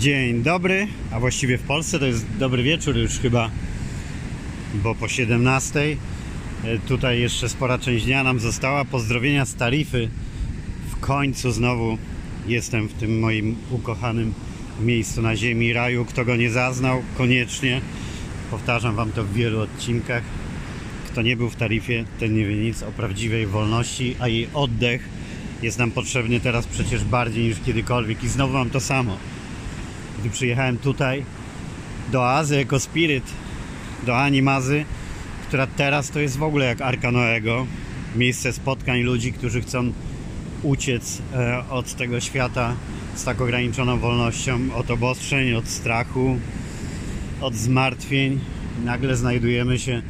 Dzień dobry, a właściwie w Polsce to jest dobry wieczór już chyba, bo po 17. E, Tutaj jeszcze spora część dnia nam została. Pozdrowienia z Tarify. W końcu znowu jestem w tym moim ukochanym miejscu na ziemi, raju. Kto go nie zaznał, koniecznie. Powtarzam Wam to w wielu odcinkach. Kto nie był w Tarifie, ten nie wie nic o prawdziwej wolności, a jej oddech jest nam potrzebny teraz przecież bardziej niż kiedykolwiek. I znowu mam to samo gdy przyjechałem tutaj do Azy Eco Spirit, do Ani Mazy, która teraz to jest w ogóle jak Arka Noego, miejsce spotkań ludzi, którzy chcą uciec e, od tego świata z tak ograniczoną wolnością, od obostrzeń, od strachu, od zmartwień. Nagle znajdujemy się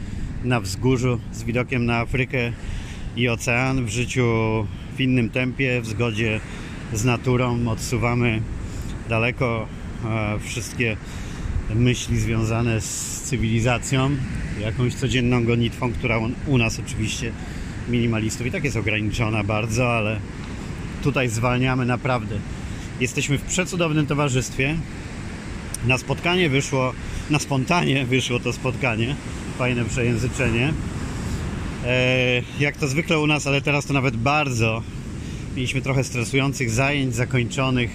na wzgórzu z widokiem na Afrykę i ocean w życiu w innym tempie, w zgodzie z naturą. Odsuwamy daleko wszystkie myśli związane z cywilizacją, jakąś codzienną gonitwą, która u- nas oczywiście minimalistów i tak jest ograniczona bardzo, ale tutaj zwalniamy naprawdę. Jesteśmy w przecudownym towarzystwie. Na spotkanie wyszło, na spontanie wyszło to spotkanie. Fajne przejęzyczenie. E, jak to zwykle u nas, ale teraz to nawet bardzo. Mieliśmy trochę stresujących zajęć zakończonych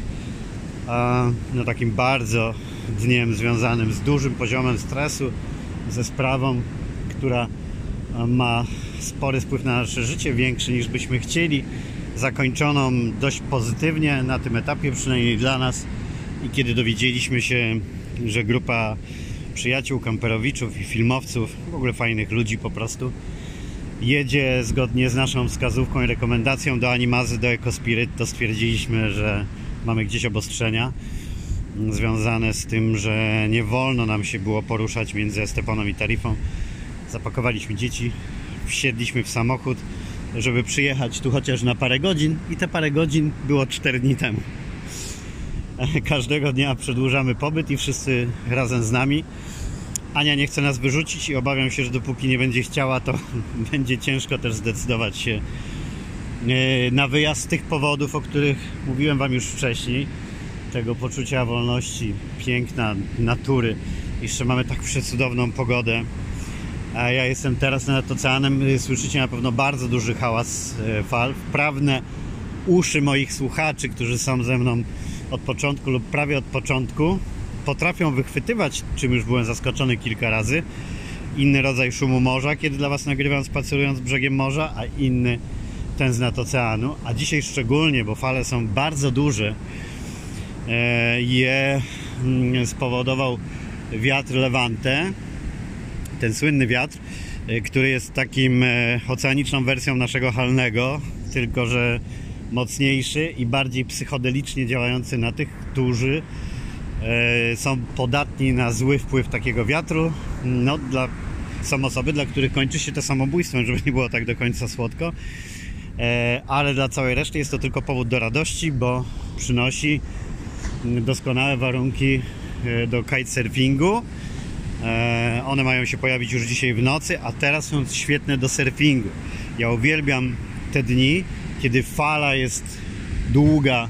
no takim bardzo dniem związanym z dużym poziomem stresu, ze sprawą, która ma spory wpływ na nasze życie, większy niż byśmy chcieli, zakończoną dość pozytywnie na tym etapie, przynajmniej dla nas. I kiedy dowiedzieliśmy się, że grupa przyjaciół, kamperowiczów i filmowców, w ogóle fajnych ludzi po prostu, jedzie zgodnie z naszą wskazówką i rekomendacją do Animazy, do Ecospirit, to stwierdziliśmy, że mamy gdzieś obostrzenia związane z tym, że nie wolno nam się było poruszać między Esteponą i Tarifą. Zapakowaliśmy dzieci, wsiedliśmy w samochód, żeby przyjechać tu chociaż na parę godzin i te parę godzin było 4 dni temu. Każdego dnia przedłużamy pobyt i wszyscy razem z nami. Ania nie chce nas wyrzucić i obawiam się, że dopóki nie będzie chciała, to będzie ciężko też zdecydować się na wyjazd z tych powodów, o których mówiłem Wam już wcześniej. Tego poczucia wolności, piękna natury. Jeszcze mamy tak przecudowną pogodę. A ja jestem teraz nad oceanem. Słyszycie na pewno bardzo duży hałas e, fal. Wprawne uszy moich słuchaczy, którzy są ze mną od początku lub prawie od początku, potrafią wychwytywać, czym już byłem zaskoczony kilka razy, inny rodzaj szumu morza, kiedy dla Was nagrywam spacerując brzegiem morza, a inny ten z nad oceanu. A dzisiaj szczególnie, bo fale są bardzo duże, e, je mm, spowodował wiatr Levante, ten słynny wiatr, e, który jest takim e, oceaniczną wersją naszego halnego, tylko że mocniejszy i bardziej psychodelicznie działający na tych, którzy są podatni na zły wpływ takiego wiatru. No, dla, są osoby, dla których kończy się to samobójstwem, żeby nie było tak do końca słodko. E, ale dla całej reszty jest to tylko powód do radości, bo przynosi doskonałe warunki e, do kitesurfingu. E, One mają się pojawić już dzisiaj w nocy, a teraz są świetne do surfingu. Ja uwielbiam te dni, kiedy fala jest długa,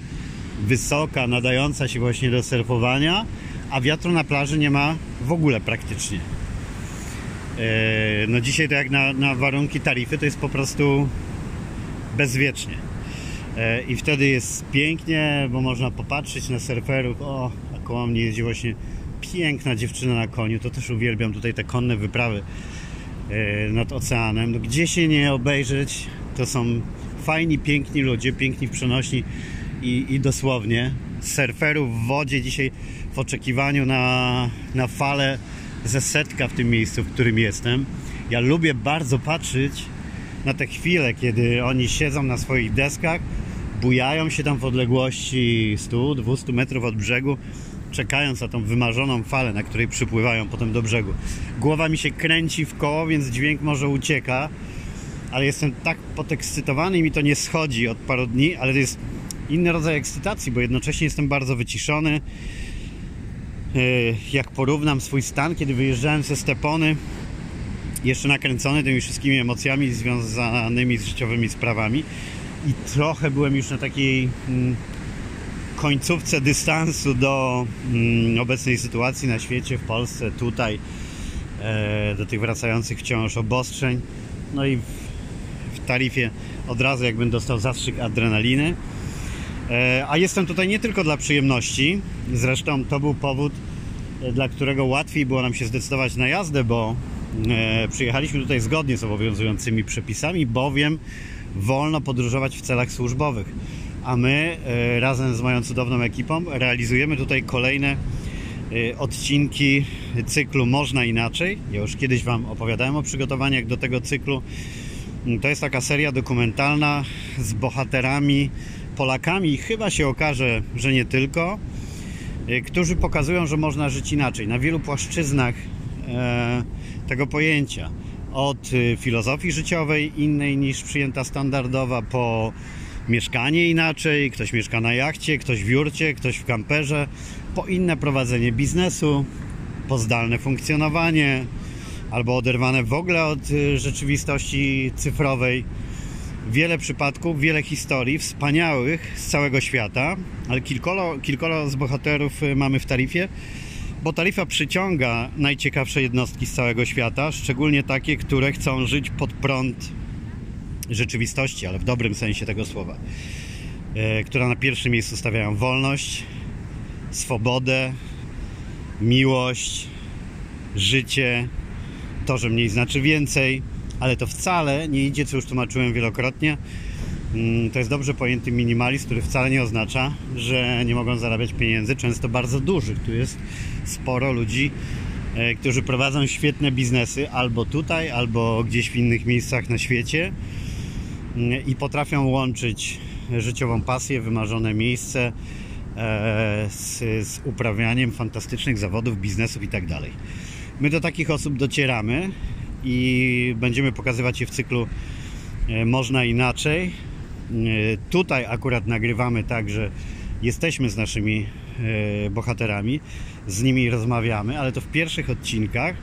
wysoka, nadająca się właśnie do surfowania, a wiatru na plaży nie ma w ogóle praktycznie. No dzisiaj to jak na, na warunki tarify to jest po prostu bezwiecznie. E, I wtedy jest pięknie, bo można popatrzeć na surferów. O, a koło mnie jeździ właśnie piękna dziewczyna na koniu. To też uwielbiam tutaj te konne wyprawy e, nad oceanem. No, gdzie się nie obejrzeć, to są fajni, piękni ludzie, piękni w przenośni i, i dosłownie. Surferów w wodzie dzisiaj w oczekiwaniu na, na falę ze setka w tym miejscu, w którym jestem. Ja lubię bardzo patrzeć na te chwile, kiedy oni siedzą na swoich deskach, bujają się tam w odległości 100-200 metrów od brzegu, czekając na tą wymarzoną falę, na której przypływają potem do brzegu. Głowa mi się kręci w koło, więc dźwięk może ucieka, ale jestem tak podekscytowany i mi to nie schodzi od paru dni, ale to jest inny rodzaj ekscytacji, bo jednocześnie jestem bardzo wyciszony. Yy, Jak porównam swój stan, kiedy wyjeżdżałem ze Stepony, jeszcze nakręcony tymi wszystkimi emocjami związanymi z życiowymi sprawami i trochę byłem już na takiej mm, końcówce dystansu do mm, obecnej sytuacji na świecie, w Polsce, tutaj, e, do tych wracających wciąż obostrzeń. No i w, taryfie od razu jakbym dostał zastrzyk adrenaliny. E, a jestem tutaj nie tylko dla przyjemności, zresztą to był powód, e, dla którego łatwiej było nam się zdecydować na jazdę, bo przyjechaliśmy tutaj zgodnie z obowiązującymi przepisami, bowiem wolno podróżować w celach służbowych. A my razem z moją cudowną ekipą realizujemy tutaj kolejne odcinki cyklu Można Inaczej. Ja już kiedyś Wam opowiadałem o przygotowaniach do tego cyklu. To jest taka seria dokumentalna z bohaterami Polakami, chyba się okaże, że nie tylko, którzy pokazują, że można żyć inaczej na wielu płaszczyznach e, tego pojęcia. Od y, filozofii życiowej, innej niż przyjęta standardowa, po mieszkanie inaczej, ktoś mieszka na jachcie, ktoś w jurcie, ktoś w kamperze, po inne prowadzenie biznesu, po zdalne funkcjonowanie, albo oderwane w ogóle od y, rzeczywistości cyfrowej wiele przypadków, wiele historii wspaniałych z całego świata, ale kilkoro, kilkoro z bohaterów y, mamy w tarifie, bo tarifa przyciąga najciekawsze jednostki z całego świata, szczególnie takie, które chcą żyć pod prąd rzeczywistości, ale w dobrym sensie tego słowa, e, które na pierwszym miejscu stawiają wolność, swobodę, miłość, życie, to, że mniej znaczy więcej ale to wcale nie idzie, co już tłumaczyłem wielokrotnie. Mm, to jest dobrze pojęty minimalizm, który wcale nie oznacza, że nie mogą zarabiać pieniędzy, często bardzo dużych. Tu jest sporo ludzi, e, którzy prowadzą świetne biznesy albo tutaj, albo gdzieś w innych miejscach na świecie mm, i potrafią łączyć życiową pasję, wymarzone miejsce e, z, z uprawianiem fantastycznych zawodów, biznesów itd. Tak My do takich osób docieramy i będziemy pokazywać je w cyklu e, Można Inaczej. E, tutaj akurat nagrywamy tak, że jesteśmy z naszymi e, bohaterami, z nimi rozmawiamy, ale to w pierwszych odcinkach,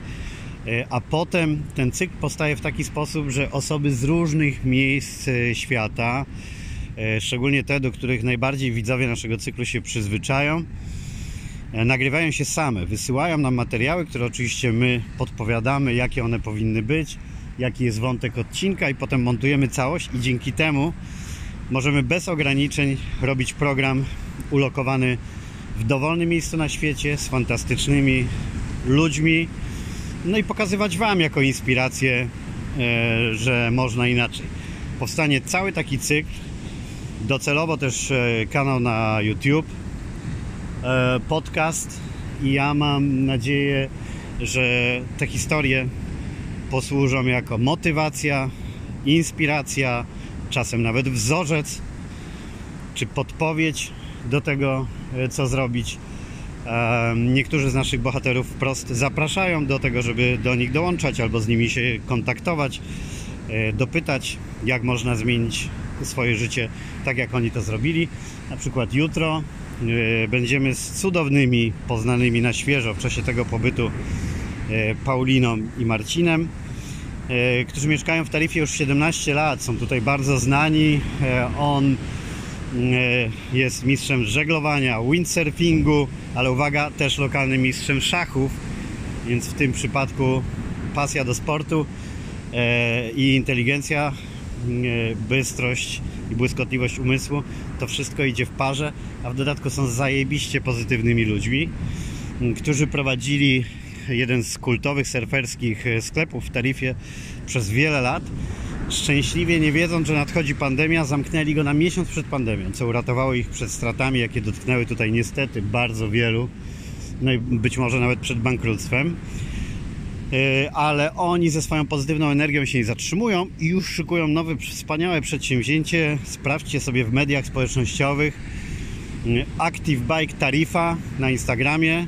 a potem ten cykl powstaje w taki sposób, że osoby z różnych miejsc świata, szczególnie te, do których najbardziej widzowie naszego cyklu się przyzwyczają, E, nagrywają się same, wysyłają nam materiały, które oczywiście my podpowiadamy, jakie one powinny być, jaki jest wątek odcinka i potem montujemy całość i dzięki temu możemy bez ograniczeń robić program ulokowany w dowolnym miejscu na świecie z fantastycznymi ludźmi no i pokazywać Wam jako inspirację, e, że można inaczej. Powstanie cały taki cykl, docelowo też e, kanał na YouTube, E, podcast i ja mam nadzieję, że te historie posłużą jako motywacja, inspiracja, czasem nawet wzorzec czy podpowiedź do tego, e, co zrobić. E, niektórzy z naszych bohaterów wprost zapraszają do tego, żeby do nich dołączać albo z nimi się kontaktować, dopytać, jak można zmienić swoje życie tak, jak oni to zrobili. Na przykład jutro E, będziemy z cudownymi, poznanymi na świeżo w czasie tego pobytu e, Pauliną i Marcinem, e, którzy mieszkają w Tarifie już 17 lat. Są tutaj bardzo znani. On jest mistrzem żeglowania, windsurfingu, ale uwaga, też lokalnym mistrzem szachów, więc w tym przypadku pasja do sportu i inteligencja, bystrość i błyskotliwość umysłu, to wszystko idzie w parze, a w dodatku są zajebiście pozytywnymi ludźmi, którzy prowadzili jeden z kultowych surferskich sklepów w Tarifie przez wiele lat. Szczęśliwie nie wiedząc, że nadchodzi pandemia, zamknęli go na miesiąc przed pandemią, co uratowało ich przed stratami, jakie dotknęły tutaj niestety bardzo wielu, no i być może nawet przed bankructwem. E, ale oni ze swoją pozytywną energią się nie zatrzymują i już szykują nowe, wspaniałe przedsięwzięcie. Sprawdźcie sobie w mediach społecznościowych e, Active Bike Tarifa na Instagramie,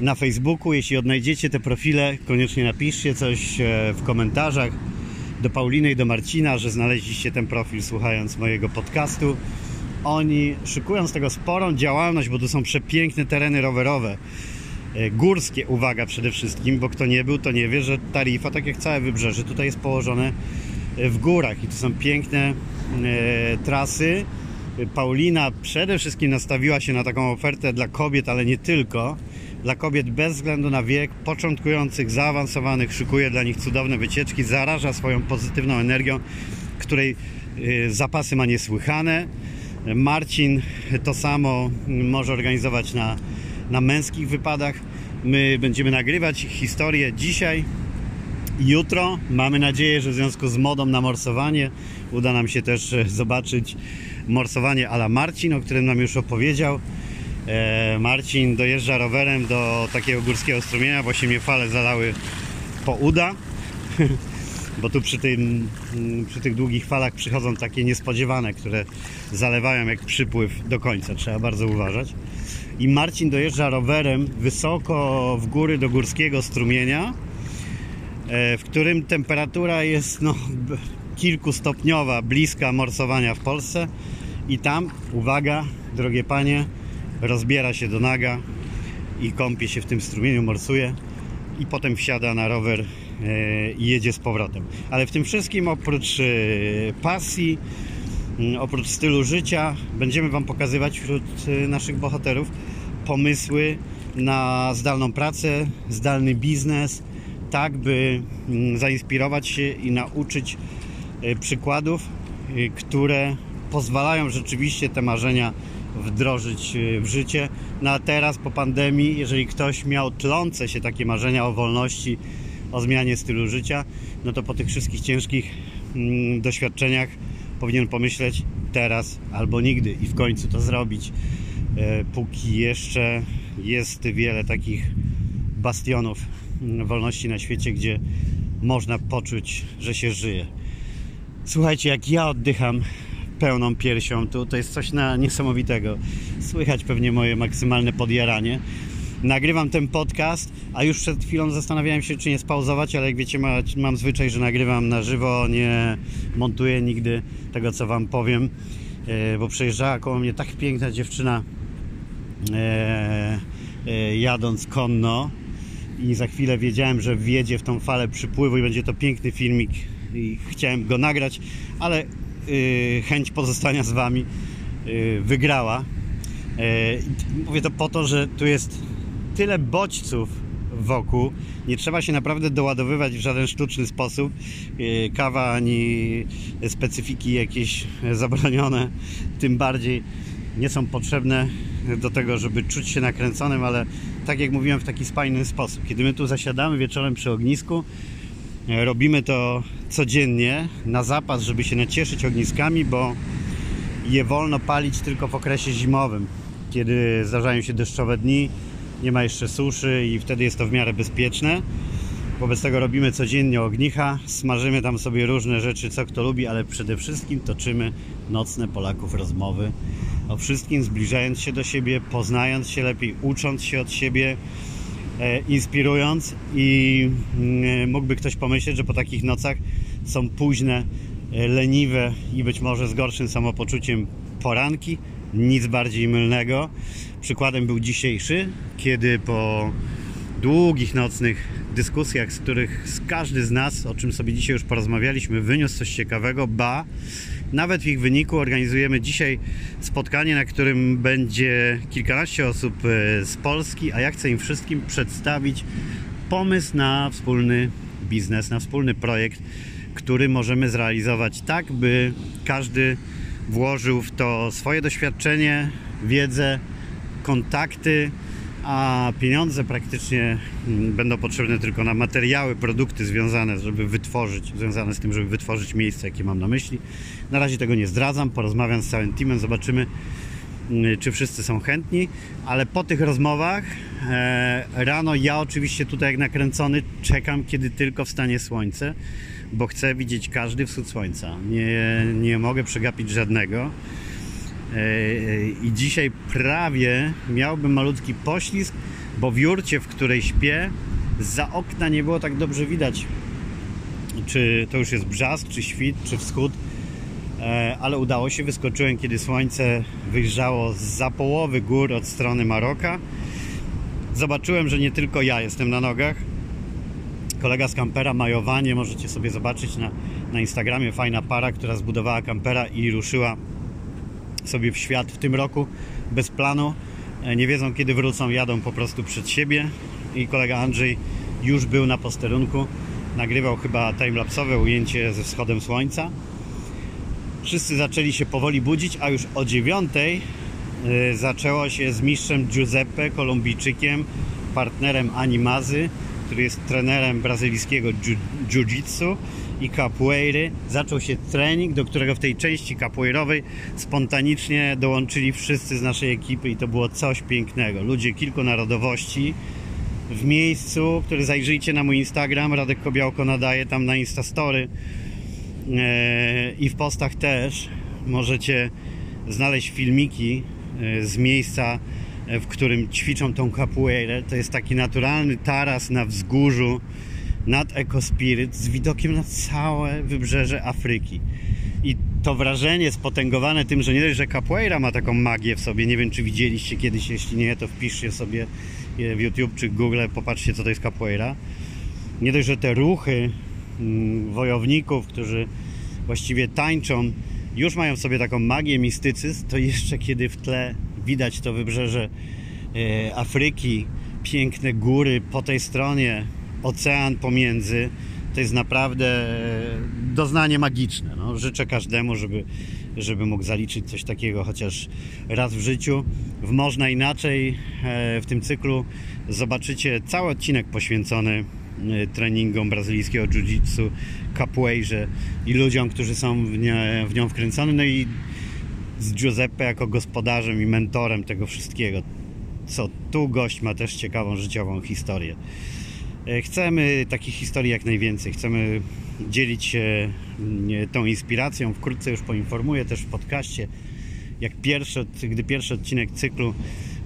na Facebooku. Jeśli odnajdziecie te profile, koniecznie napiszcie coś e, w komentarzach do Pauliny i do Marcina, że znaleźliście ten profil słuchając mojego podcastu. Oni szykują z tego sporą działalność, bo to są przepiękne tereny rowerowe E, górskie, uwaga przede wszystkim, bo kto nie był, to nie wie, że Tarifa, tak jak całe wybrzeże, tutaj jest położone e, w górach i to są piękne e, trasy Paulina przede wszystkim nastawiła się na taką ofertę dla kobiet, ale nie tylko. Dla kobiet bez względu na wiek, początkujących, zaawansowanych, szykuje dla nich cudowne wycieczki, zaraża swoją pozytywną energią, której y, zapasy ma niesłychane. Marcin to samo może organizować na, na męskich wypadach. My będziemy nagrywać historię dzisiaj, jutro. Mamy nadzieję, że w związku z modą na morsowanie uda nam się też e, zobaczyć morsowanie ala Marcin, o którym nam już opowiedział. E, Marcin dojeżdża rowerem do takiego górskiego strumienia, bo się mnie fale zalały po uda. bo tu przy, tym, przy tych długich falach przychodzą takie niespodziewane, które zalewają jak przypływ do końca. Trzeba bardzo uważać. I Marcin dojeżdża rowerem wysoko w góry do górskiego strumienia, e, w którym temperatura jest no, kilkustopniowa, bliska morsowania w Polsce. I tam, uwaga, drogie panie, rozbiera się do naga i kąpie się w tym strumieniu, morsuje i potem wsiada na rower e, i jedzie z powrotem. Ale w tym wszystkim oprócz e, pasji, oprócz stylu życia, będziemy Wam pokazywać wśród e, naszych bohaterów pomysły na zdalną pracę, zdalny biznes, tak by zainspirować się i nauczyć przykładów, które pozwalają rzeczywiście te marzenia wdrożyć w życie. No a teraz po pandemii, jeżeli ktoś miał tlące się takie marzenia o wolności, o zmianie stylu życia, no to po tych wszystkich ciężkich mm, doświadczeniach powinien pomyśleć teraz albo nigdy i w końcu to zrobić. E, póki jeszcze jest wiele takich bastionów mm, wolności na świecie, gdzie można poczuć, że się żyje. Słuchajcie, jak ja oddycham pełną piersią. Tu to jest coś na niesamowitego. Słychać pewnie moje maksymalne podjaranie. Nagrywam ten podcast, a już przed chwilą zastanawiałem się, czy nie spauzować, ale jak wiecie, ma, mam zwyczaj, że nagrywam na żywo, nie montuję nigdy tego, co Wam powiem, e, bo przejeżdżała koło mnie tak piękna dziewczyna e, e, jadąc konno i za chwilę wiedziałem, że wjedzie w tą falę przypływu i będzie to piękny filmik i chciałem go nagrać, ale chęć pozostania z Wami y, wygrała. Y, mówię to po to, że tu jest tyle bodźców wokół. Nie trzeba się naprawdę doładowywać w żaden sztuczny sposób. Kawa ani specyfiki jakieś zabronione, tym bardziej nie są potrzebne do tego, żeby czuć się nakręconym, ale tak jak mówiłem, w taki spajny sposób. Kiedy my tu zasiadamy wieczorem przy ognisku, Robimy to codziennie na zapas, żeby się nacieszyć ogniskami, bo je wolno palić tylko w okresie zimowym, kiedy zdarzają się deszczowe dni, nie ma jeszcze suszy i wtedy jest to w miarę bezpieczne. Wobec tego robimy codziennie ognicha, smażymy tam sobie różne rzeczy, co kto lubi, ale przede wszystkim toczymy nocne Polaków rozmowy o wszystkim, zbliżając się do siebie, poznając się lepiej, ucząc się od siebie, inspirując i mm, mógłby ktoś pomyśleć, że po takich nocach są późne, e, leniwe i być może z gorszym samopoczuciem poranki. Nic bardziej mylnego. Przykładem był dzisiejszy, kiedy po długich nocnych dyskusjach, z których każdy z nas, o czym sobie dzisiaj już porozmawialiśmy, wyniósł coś ciekawego, ba, nawet w ich wyniku organizujemy dzisiaj spotkanie, na którym będzie kilkanaście osób e, z Polski, a ja chcę im wszystkim przedstawić pomysł na wspólny biznes, na wspólny projekt, który możemy zrealizować tak, by każdy włożył w to swoje doświadczenie, wiedzę, kontakty, a pieniądze praktycznie mm, będą potrzebne tylko na materiały, produkty związane, żeby wytworzyć, związane z tym, żeby wytworzyć miejsce, jakie mam na myśli. Na razie tego nie zdradzam, porozmawiam z całym teamem, zobaczymy, mm, czy wszyscy są chętni, ale po tych rozmowach e, rano ja oczywiście tutaj jak nakręcony czekam, kiedy tylko wstanie słońce, bo chcę widzieć każdy wschód słońca. Nie, nie mogę przegapić żadnego. E, i dzisiaj prawie miałbym malutki poślizg, bo w jurcie, w której śpię, za okna nie było tak dobrze widać, czy to już jest brzask, czy świt, czy wschód, e, ale udało się, wyskoczyłem, kiedy słońce wyjrzało za połowy gór od strony Maroka. Zobaczyłem, że nie tylko ja jestem na nogach. Kolega z kampera Majowanie, możecie sobie zobaczyć na, na Instagramie, fajna para, która zbudowała kampera i ruszyła sobie w świat w tym roku bez planu. E, Nie wiedzą kiedy wrócą, jadą po prostu przed siebie i kolega Andrzej już był na posterunku. Nagrywał chyba timelapsowe ujęcie ze wschodem słońca. Wszyscy zaczęli się powoli budzić, a już o dziewiątej y, zaczęło się z mistrzem Giuseppe Kolumbijczykiem, partnerem Animazy, który jest trenerem brazylijskiego jiu- jiu-jitsu i capoeiry. Zaczął się trening, do którego w tej części capoeirowej spontanicznie dołączyli wszyscy z naszej ekipy i to było coś pięknego. Ludzie kilku narodowości w miejscu, który zajrzyjcie na mój Instagram, Radek Kobiałko nadaje tam na Instastory e, i w postach też możecie znaleźć filmiki e, z miejsca, w którym ćwiczą tą capoeirę. To jest taki naturalny taras na wzgórzu nad Ecospirit z widokiem na całe wybrzeże Afryki. I to wrażenie spotęgowane tym, że nie dość, że capoeira ma taką magię w sobie, nie wiem czy widzieliście kiedyś, jeśli nie, to wpiszcie sobie e, w YouTube czy Google, popatrzcie co to jest capoeira. Nie dość, że te ruchy mm, wojowników, którzy właściwie tańczą, już mają w sobie taką magię, mistycyzm, to jeszcze kiedy w tle widać to wybrzeże e, Afryki, piękne góry po tej stronie, ocean pomiędzy, to jest naprawdę e, doznanie magiczne. No, życzę każdemu, żeby, żeby mógł zaliczyć coś takiego chociaż raz w życiu. W Można Inaczej e, w tym cyklu zobaczycie cały odcinek poświęcony treningom brazylijskiego jiu-jitsu, capoeirze i ludziom, którzy są w, nie, w nią wkręcony. No i z Giuseppe jako gospodarzem i mentorem tego wszystkiego. Co tu gość ma też ciekawą życiową historię. E, Chcemy takich historii jak najwięcej. Chcemy dzielić się mm, tą inspiracją. Wkrótce już poinformuję też w podcaście, jak pierwszy, gdy pierwszy odcinek cyklu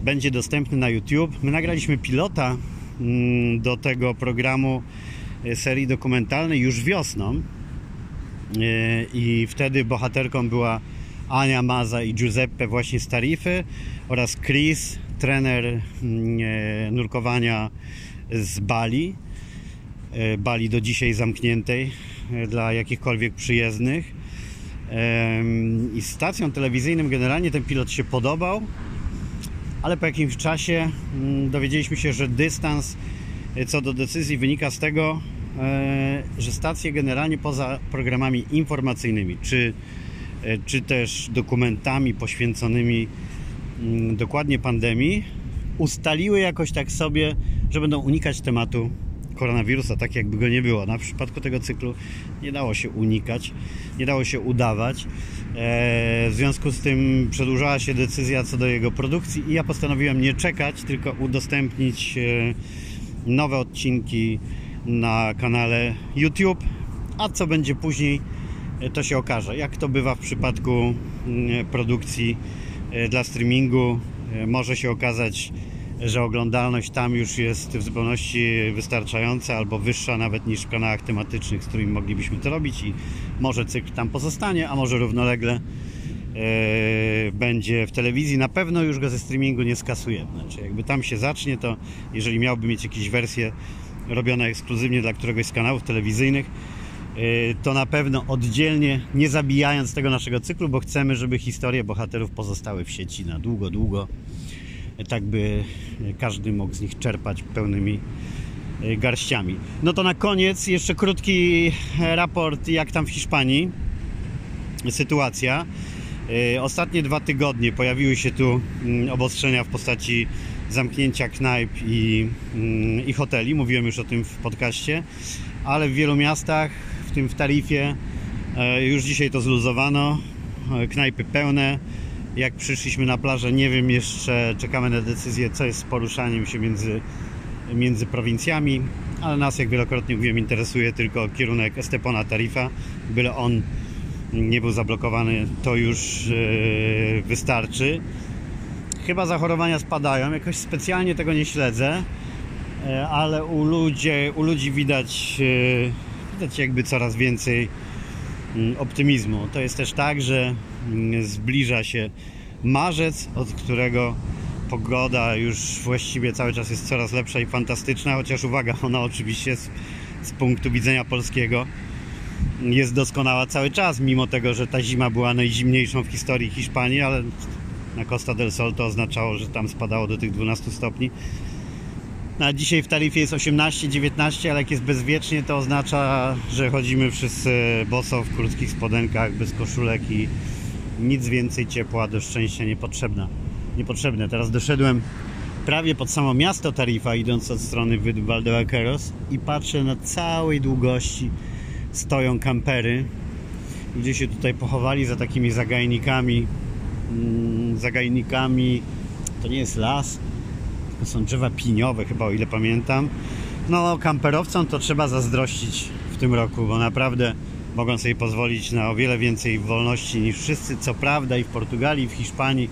będzie dostępny na YouTube. My nagraliśmy pilota mm, do tego programu e, serii dokumentalnej już wiosną. E, I wtedy bohaterką była Ania Maza i Giuseppe właśnie z Tarify oraz Chris, trener mm, e, nurkowania z Bali. E, Bali do dzisiaj zamkniętej e, dla jakichkolwiek przyjezdnych. I stacjom telewizyjnym generalnie ten pilot się podobał, ale po jakimś czasie mm, dowiedzieliśmy się, że dystans co do decyzji wynika z tego, że stacje generalnie poza programami informacyjnymi, czy, czy też dokumentami poświęconymi mm, dokładnie pandemii, ustaliły jakoś tak sobie, że będą unikać tematu koronawirusa, tak jakby go nie było. Na przypadku tego cyklu nie dało się unikać, nie dało się udawać. E, w związku z tym przedłużała się decyzja co do jego produkcji i ja postanowiłem nie czekać, tylko udostępnić e, nowe odcinki na kanale YouTube, a co będzie później e, to się okaże. Jak to bywa w przypadku mm, produkcji e, dla streamingu, e, może się okazać, że oglądalność tam już jest w zupełności wystarczająca albo wyższa nawet niż w kanałach tematycznych, z którymi moglibyśmy to robić i może cykl tam pozostanie, a może równolegle e, będzie w telewizji. Na pewno już go ze streamingu nie skasujemy. Znaczy, jakby tam się zacznie, to jeżeli miałby mieć jakieś wersje robione ekskluzywnie dla któregoś z kanałów telewizyjnych, to na pewno oddzielnie, nie zabijając tego naszego cyklu, bo chcemy, żeby historie bohaterów pozostały w sieci na długo, długo tak by każdy mógł z nich czerpać pełnymi e, garściami. No to na koniec jeszcze krótki raport, jak tam w Hiszpanii sytuacja. E, Ostatnie dwa tygodnie pojawiły się tu mm, obostrzenia w postaci zamknięcia knajp i, mm, i hoteli. Mówiłem już o tym w podcaście, ale w wielu miastach, w tym w Tarifie, e, już dzisiaj to zluzowano. E, Knajpy pełne. Jak przyszliśmy na plażę, nie wiem jeszcze, czekamy na decyzję, co jest z poruszaniem się między, między prowincjami, ale nas, jak wielokrotnie mówiłem, interesuje tylko kierunek Estepona Tarifa. Byle on nie był zablokowany, to już e, wystarczy. Chyba zachorowania spadają, jakoś specjalnie tego nie śledzę, ale u, ludzie, u ludzi widać, widać jakby coraz więcej mm, optymizmu. To jest też tak, że mm, zbliża się marzec, od którego pogoda już właściwie cały czas jest coraz lepsza i fantastyczna, chociaż uwaga, ona oczywiście z, z punktu widzenia polskiego jest doskonała cały czas, mimo tego, że ta zima była najzimniejszą w historii Hiszpanii, ale na Costa del Sol to oznaczało, że tam spadało do tych 12 stopni. No, A dzisiaj w taryfie jest 18-19, ale jak jest bezwiecznie, to oznacza, że chodzimy wszyscy boso w krótkich spodenkach, bez koszulek i nic więcej ciepła do szczęścia niepotrzebna. Niepotrzebne. Teraz doszedłem prawie pod samo miasto Tarifa, idąc od strony Valdevaqueros i patrzę na całej długości stoją kampery. Ludzie się tutaj pochowali za takimi zagajnikami. Mm, Zagajnikami to nie jest las, to są drzewa piniowe chyba, o ile pamiętam. No, kamperowcom to trzeba zazdrościć w tym roku, bo naprawdę mogą sobie pozwolić na o wiele więcej wolności niż wszyscy. Co prawda i w Portugalii, i w Hiszpanii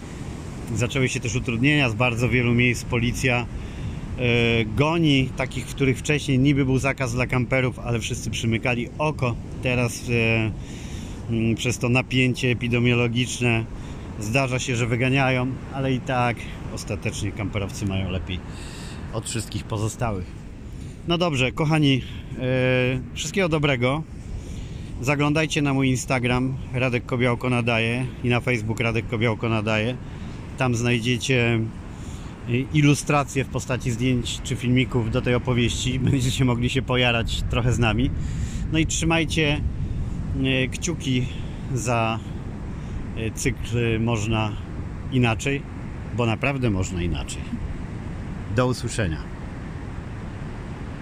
zaczęły się też utrudnienia z bardzo wielu miejsc. Policja e, goni takich, w których wcześniej niby był zakaz dla kamperów, ale wszyscy przymykali oko. Teraz e, przez to napięcie epidemiologiczne zdarza się, że wyganiają, ale i tak ostatecznie kamperowcy mają lepiej od wszystkich pozostałych. No dobrze, kochani, e, wszystkiego dobrego. Zaglądajcie na mój Instagram Radek Kobiałko nadaje i na Facebook Radek Kobiałko nadaje. Tam znajdziecie y, ilustracje w postaci zdjęć czy filmików do tej opowieści. Będziecie mogli się pojarać trochę z nami. No i trzymajcie y, kciuki za cykl Można Inaczej, bo naprawdę można inaczej. Do usłyszenia.